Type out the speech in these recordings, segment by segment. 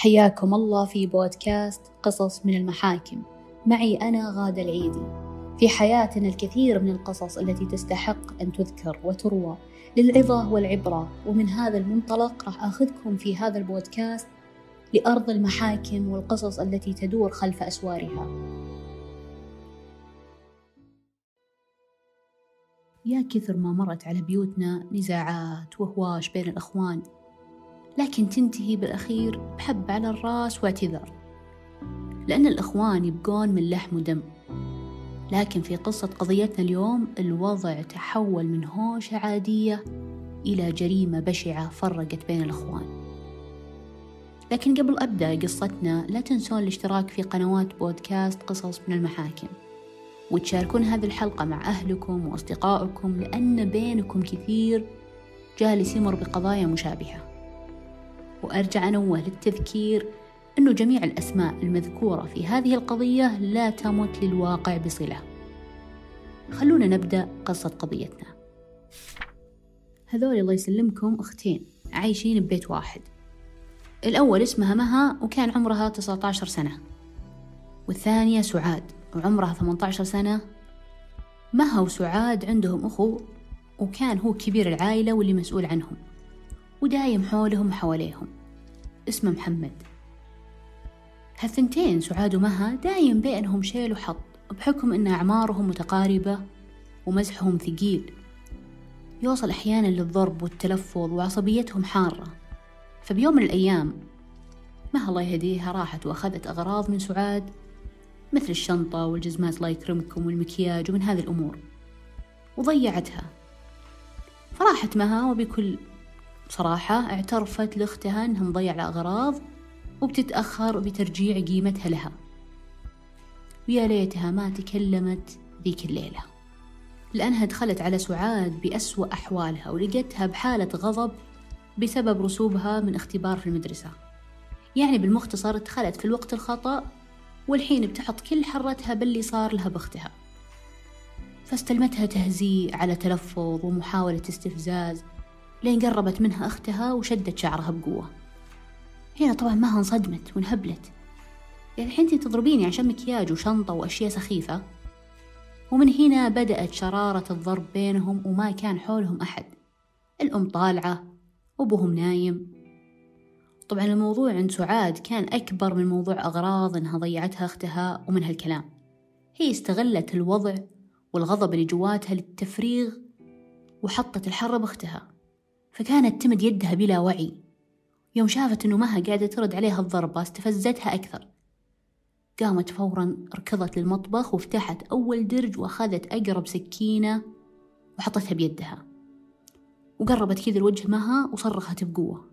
حياكم الله في بودكاست قصص من المحاكم. معي أنا غادة العيدي. في حياتنا الكثير من القصص التي تستحق أن تذكر وتروى للعظة والعبرة ومن هذا المنطلق راح أخذكم في هذا البودكاست لأرض المحاكم والقصص التي تدور خلف أسوارها. يا كثر ما مرت على بيوتنا نزاعات وهواش بين الأخوان. لكن تنتهي بالأخير بحب على الراس واعتذار. لأن الإخوان يبقون من لحم ودم. لكن في قصة قضيتنا اليوم الوضع تحول من هوشة عادية إلى جريمة بشعة فرقت بين الإخوان. لكن قبل أبدأ قصتنا لا تنسون الاشتراك في قنوات بودكاست قصص من المحاكم. وتشاركون هذه الحلقة مع أهلكم وأصدقائكم لأن بينكم كثير جالس يمر بقضايا مشابهة. وأرجع أنوه للتذكير أن جميع الأسماء المذكورة في هذه القضية لا تمت للواقع بصلة. خلونا نبدأ قصة قضيتنا. هذول الله يسلمكم أختين عايشين ببيت واحد. الأول اسمها مها وكان عمرها 19 سنة. والثانية سعاد وعمرها 18 سنة. مها وسعاد عندهم أخو وكان هو كبير العائلة واللي مسؤول عنهم. ودايم حولهم وحواليهم اسمه محمد. هالثنتين سعاد ومها دايم بينهم شيل وحط بحكم أن أعمارهم متقاربة ومزحهم ثقيل. يوصل أحيانا للضرب والتلفظ وعصبيتهم حارة. فبيوم من الأيام مها الله يهديها راحت وأخذت أغراض من سعاد مثل الشنطة والجزمات الله يكرمكم والمكياج ومن هذه الأمور وضيعتها. فراحت مها وبكل بصراحة اعترفت لأختها أنها مضيع الأغراض وبتتأخر بترجيع قيمتها لها. ويا ليتها ما تكلمت ذيك الليلة لأنها دخلت على سعاد بأسوأ أحوالها ولقيتها بحالة غضب بسبب رسوبها من اختبار في المدرسة. يعني بالمختصر دخلت في الوقت الخطأ والحين بتحط كل حرتها باللي صار لها بأختها. فاستلمتها تهزيء على تلفظ ومحاولة استفزاز لين قربت منها أختها وشدت شعرها بقوة. هنا طبعا ما انصدمت وانهبلت. يعني الحين أنتي تضربيني عشان مكياج وشنطة وأشياء سخيفة. ومن هنا بدأت شرارة الضرب بينهم وما كان حولهم أحد. الأم طالعة وأبوهم نايم. طبعا الموضوع عند سعاد كان أكبر من موضوع أغراض إنها ضيعتها أختها ومن هالكلام. هي استغلت الوضع والغضب اللي جواتها للتفريغ وحطت الحرة بأختها فكانت تمد يدها بلا وعي. يوم شافت إنه مها قاعدة ترد عليها الضربة استفزتها أكثر. قامت فورا ركضت للمطبخ وفتحت أول درج وأخذت أقرب سكينة وحطتها بيدها. وقربت كذا لوجه مها وصرخت بقوة.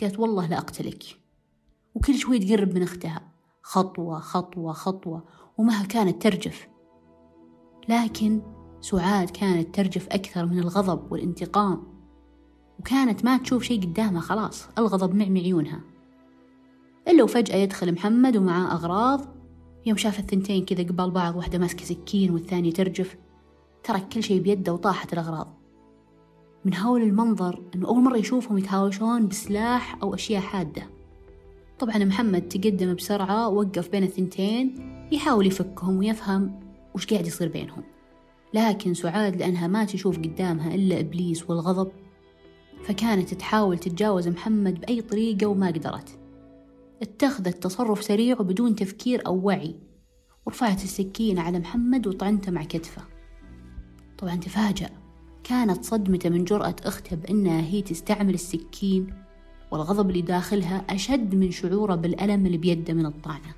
قالت والله لا أقتلك. وكل شوي تقرب من أختها. خطوة خطوة خطوة. ومها كانت ترجف. لكن سعاد كانت ترجف أكثر من الغضب والانتقام. وكانت ما تشوف شي قدامها خلاص الغضب معمي عيونها. إلا وفجأة يدخل محمد ومعاه أغراض. يوم شاف الثنتين كذا قبال بعض واحدة ماسكة سكين والثانية ترجف. ترك كل شي بيده وطاحت الأغراض. من هول المنظر أنه أول مرة يشوفهم يتهاوشون بسلاح أو أشياء حادة. طبعا محمد تقدم بسرعة ووقف بين الثنتين يحاول يفكهم ويفهم وش قاعد يصير بينهم. لكن سعاد لأنها ما تشوف قدامها إلا إبليس والغضب. فكانت تحاول تتجاوز محمد بأي طريقة وما قدرت. اتخذت تصرف سريع وبدون تفكير أو وعي ورفعت السكينة على محمد وطعنته مع كتفه. طبعا تفاجأ كانت صدمته من جرأة أخته بأنها هي تستعمل السكين والغضب اللي داخلها أشد من شعوره بالألم اللي بيده من الطعنة.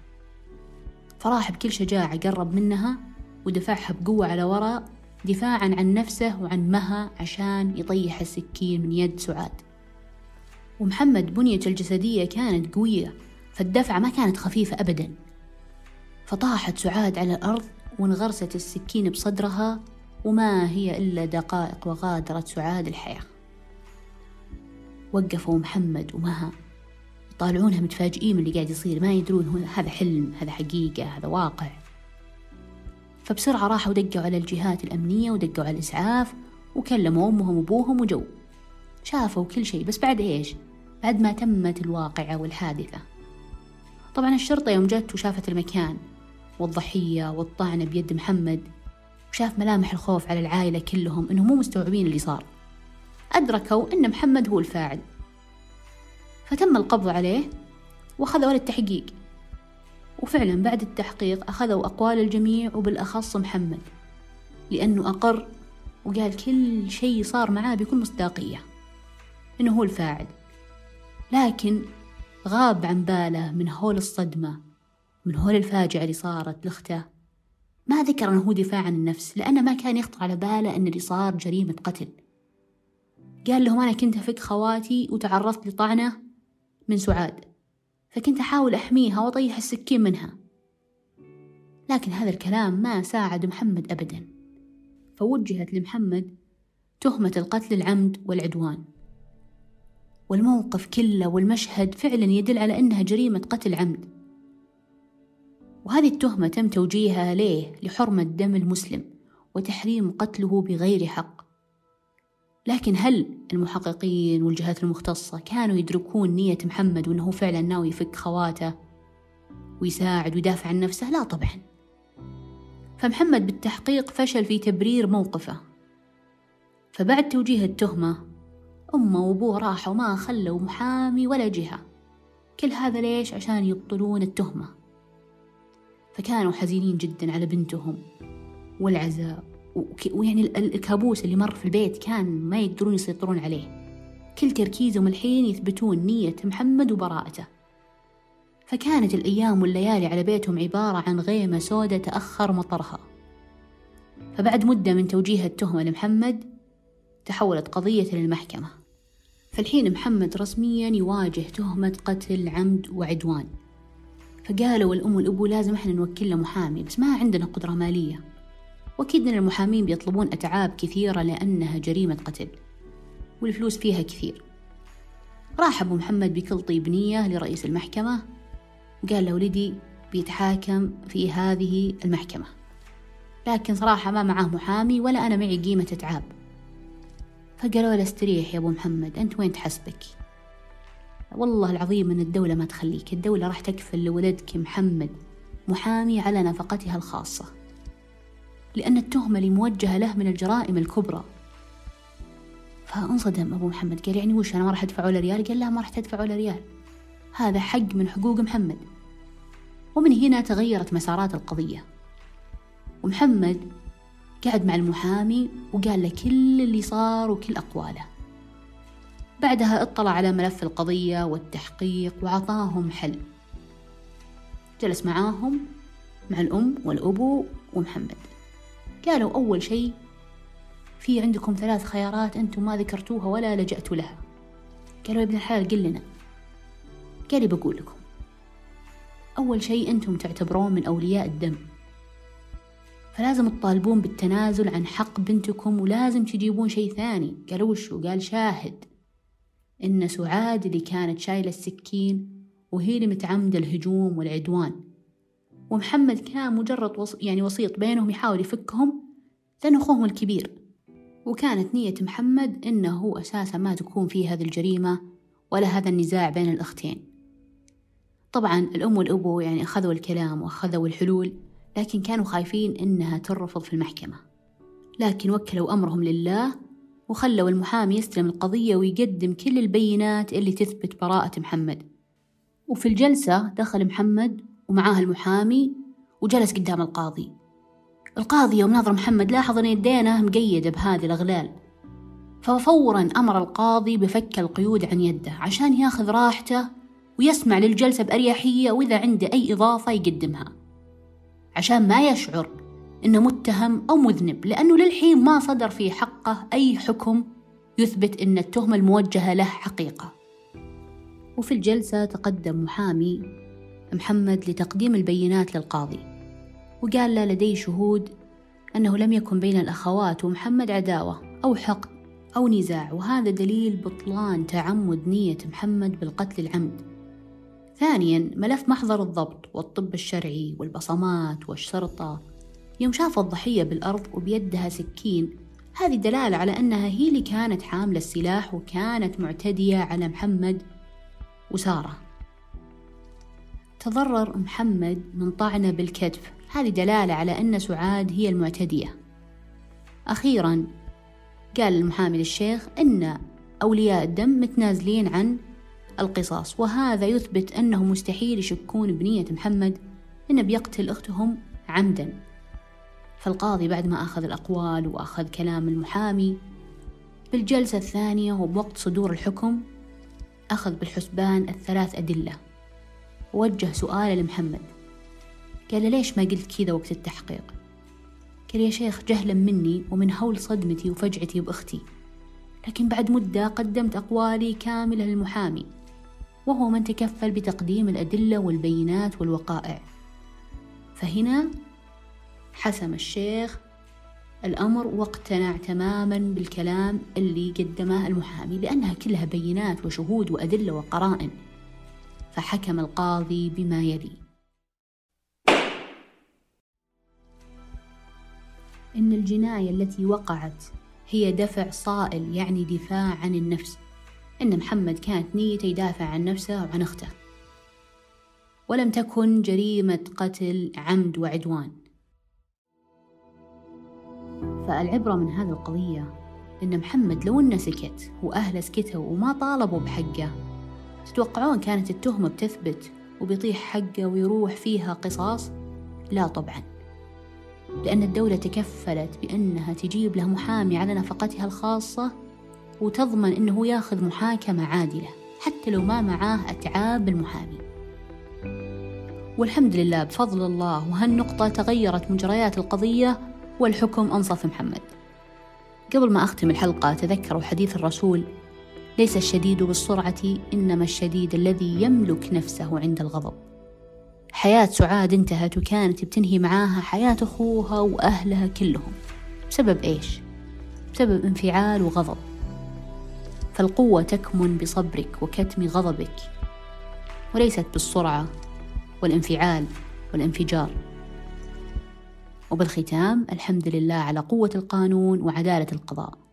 فراح بكل شجاعة قرب منها ودفعها بقوة على وراء دفاعا عن نفسه وعن مها عشان يطيح السكين من يد سعاد. ومحمد بنيته الجسدية كانت قوية فالدفعة ما كانت خفيفة أبدا. فطاحت سعاد على الأرض وانغرست السكين بصدرها وما هي إلا دقائق وغادرت سعاد الحياة. وقفوا محمد ومها. يطالعونها متفاجئين من اللي قاعد يصير ما يدرون هذا حلم هذا حقيقة هذا واقع. فبسرعة راحوا دقوا على الجهات الأمنية ودقوا على الإسعاف وكلموا أمهم وأبوهم وجو. شافوا كل شيء بس بعد إيش؟ بعد ما تمت الواقعة والحادثة. طبعا الشرطة يوم جت وشافت المكان والضحية والطعنة بيد محمد وشاف ملامح الخوف على العائلة كلهم إنهم مو مستوعبين اللي صار. أدركوا إن محمد هو الفاعل. فتم القبض عليه وأخذوا للتحقيق وفعلا بعد التحقيق أخذوا أقوال الجميع وبالأخص محمد لأنه أقر وقال كل شيء صار معاه بكل مصداقية إنه هو الفاعل. لكن غاب عن باله من هول الصدمة من هول الفاجعة اللي صارت لأخته. ما ذكر أنه هو دفاع عن النفس لأنه ما كان يخطر على باله أن اللي صار جريمة قتل. قال لهم أنا كنت أفك خواتي وتعرضت لطعنة من سعاد. فكنت أحاول أحميها وأطيح السكين منها. لكن هذا الكلام ما ساعد محمد أبدا. فوجهت لمحمد تهمة القتل العمد والعدوان. والموقف كله والمشهد فعلا يدل على أنها جريمة قتل عمد. وهذه التهمة تم توجيهها ليه لحرمة دم المسلم وتحريم قتله بغير حق. لكن هل المحققين والجهات المختصة كانوا يدركون نية محمد وأنه فعلا ناوي يفك خواته ويساعد ويدافع عن نفسه؟ لا طبعا. فمحمد بالتحقيق فشل في تبرير موقفه. فبعد توجيه التهمة أمه وأبوه راحوا ما خلوا محامي ولا جهة. كل هذا ليش؟ عشان يبطلون التهمة. فكانوا حزينين جدا على بنتهم والعزاء. ويعني الكابوس اللي مر في البيت كان ما يقدرون يسيطرون عليه. كل تركيزهم الحين يثبتون نية محمد وبراءته. فكانت الأيام والليالي على بيتهم عبارة عن غيمة سودة تأخر مطرها. فبعد مدة من توجيه التهمة لمحمد تحولت قضية للمحكمة. فالحين محمد رسميا يواجه تهمة قتل عمد وعدوان. فقالوا الأم والأبو لازم إحنا نوكل له محامي بس ما عندنا قدرة مالية. وأكيد أن المحامين بيطلبون أتعاب كثيرة لأنها جريمة قتل والفلوس فيها كثير. راح أبو محمد بكل طيب نية لرئيس المحكمة وقال له ولدي بيتحاكم في هذه المحكمة. لكن صراحة ما معاه محامي ولا أنا معي قيمة أتعاب. فقالوا له استريح يا أبو محمد أنت وين تحسبك والله العظيم أن الدولة ما تخليك الدولة راح تكفل لولدك محمد محامي على نفقتها الخاصة. لأن التهمة اللي موجهة له من الجرائم الكبرى. فانصدم أبو محمد قال يعني وش أنا ما راح أدفع ولا ريال؟ قال لا ما راح تدفع ولا ريال. هذا حق من حقوق محمد. ومن هنا تغيرت مسارات القضية. ومحمد قعد مع المحامي وقال له كل اللي صار وكل أقواله. بعدها اطلع على ملف القضية والتحقيق وعطاهم حل. جلس معاهم مع الأم والأبو ومحمد. قالوا أول شيء في عندكم ثلاث خيارات أنتم ما ذكرتوها ولا لجأتوا لها. قالوا يا ابن الحلال قل لنا. قال بقول لكم أول شيء أنتم تعتبرون من أولياء الدم. فلازم تطالبون بالتنازل عن حق بنتكم ولازم تجيبون شيء ثاني. قالوا وشو؟ قال شاهد. إن سعاد اللي كانت شايلة السكين وهي اللي متعمدة الهجوم والعدوان. ومحمد كان مجرد وص... يعني وسيط بينهم يحاول يفكهم لأنه أخوهم الكبير. وكانت نية محمد إنه هو أساسا ما تكون فيه هذه الجريمة ولا هذا النزاع بين الأختين. طبعا الأم والأبو يعني أخذوا الكلام وأخذوا الحلول لكن كانوا خايفين إنها ترفض في المحكمة. لكن وكلوا أمرهم لله وخلوا المحامي يستلم القضية ويقدم كل البينات اللي تثبت براءة محمد. وفي الجلسة دخل محمد ومعاه المحامي وجلس قدام القاضي. القاضي يوم ناظر محمد لاحظ أن يدينه مقيدة بهذه الأغلال. ففورا أمر القاضي بفك القيود عن يده عشان ياخذ راحته ويسمع للجلسة بأريحية وإذا عنده أي إضافة يقدمها. عشان ما يشعر إنه متهم أو مذنب لأنه للحين ما صدر في حقه أي حكم يثبت أن التهمة الموجهة له حقيقة. وفي الجلسة تقدم محامي محمد لتقديم البينات للقاضي. وقال له لدي شهود أنه لم يكن بين الأخوات ومحمد عداوة أو حقد أو نزاع وهذا دليل بطلان تعمد نية محمد بالقتل العمد. ثانيا ملف محضر الضبط والطب الشرعي والبصمات والشرطة. يوم شاف الضحية بالأرض وبيدها سكين هذه دلالة على أنها هي اللي كانت حاملة السلاح وكانت معتدية على محمد وسارة. تضرر محمد من طعنه بالكتف. هذه دلالة على أن سعاد هي المعتدية. أخيرا قال المحامي للشيخ أن أولياء الدم متنازلين عن القصاص وهذا يثبت أنه مستحيل يشكون بنية محمد أنه بيقتل أختهم عمدا. فالقاضي بعد ما أخذ الأقوال وأخذ كلام المحامي بالجلسة الثانية وبوقت صدور الحكم أخذ بالحسبان الثلاث أدلة. ووجه سؤال لمحمد. قال ليش ما قلت كذا وقت التحقيق؟ قال يا شيخ جهلا مني ومن هول صدمتي وفجعتي بأختي. لكن بعد مدة قدمت أقوالي كاملة للمحامي. وهو من تكفل بتقديم الأدلة والبينات والوقائع. فهنا حسم الشيخ الأمر واقتنع تماما بالكلام اللي قدمه المحامي لأنها كلها بينات وشهود وأدلة وقرائن. فحكم القاضي بما يلي. إن الجناية التي وقعت هي دفع صائل يعني دفاع عن النفس. إن محمد كانت نيته يدافع عن نفسه وعن أخته. ولم تكن جريمة قتل عمد وعدوان. فالعبرة من هذه القضية إن محمد لو إنه سكت وأهله سكتوا وما طالبوا بحقه تتوقعون كانت التهمة بتثبت وبيطيح حقه ويروح فيها قصاص؟ لا طبعا. لأن الدولة تكفلت بأنها تجيب له محامي على نفقتها الخاصة وتضمن أنه ياخذ محاكمة عادلة حتى لو ما معاه أتعاب المحامي. والحمد لله بفضل الله وهالنقطة تغيرت مجريات القضية والحكم أنصف محمد. قبل ما أختم الحلقة تذكروا حديث الرسول ليس الشديد بالسرعة إنما الشديد الذي يملك نفسه عند الغضب. حياة سعاد انتهت وكانت بتنهي معاها حياة أخوها وأهلها كلهم. بسبب إيش؟ بسبب انفعال وغضب. فالقوة تكمن بصبرك وكتم غضبك وليست بالسرعة والانفعال والانفجار. وبالختام الحمد لله على قوة القانون وعدالة القضاء.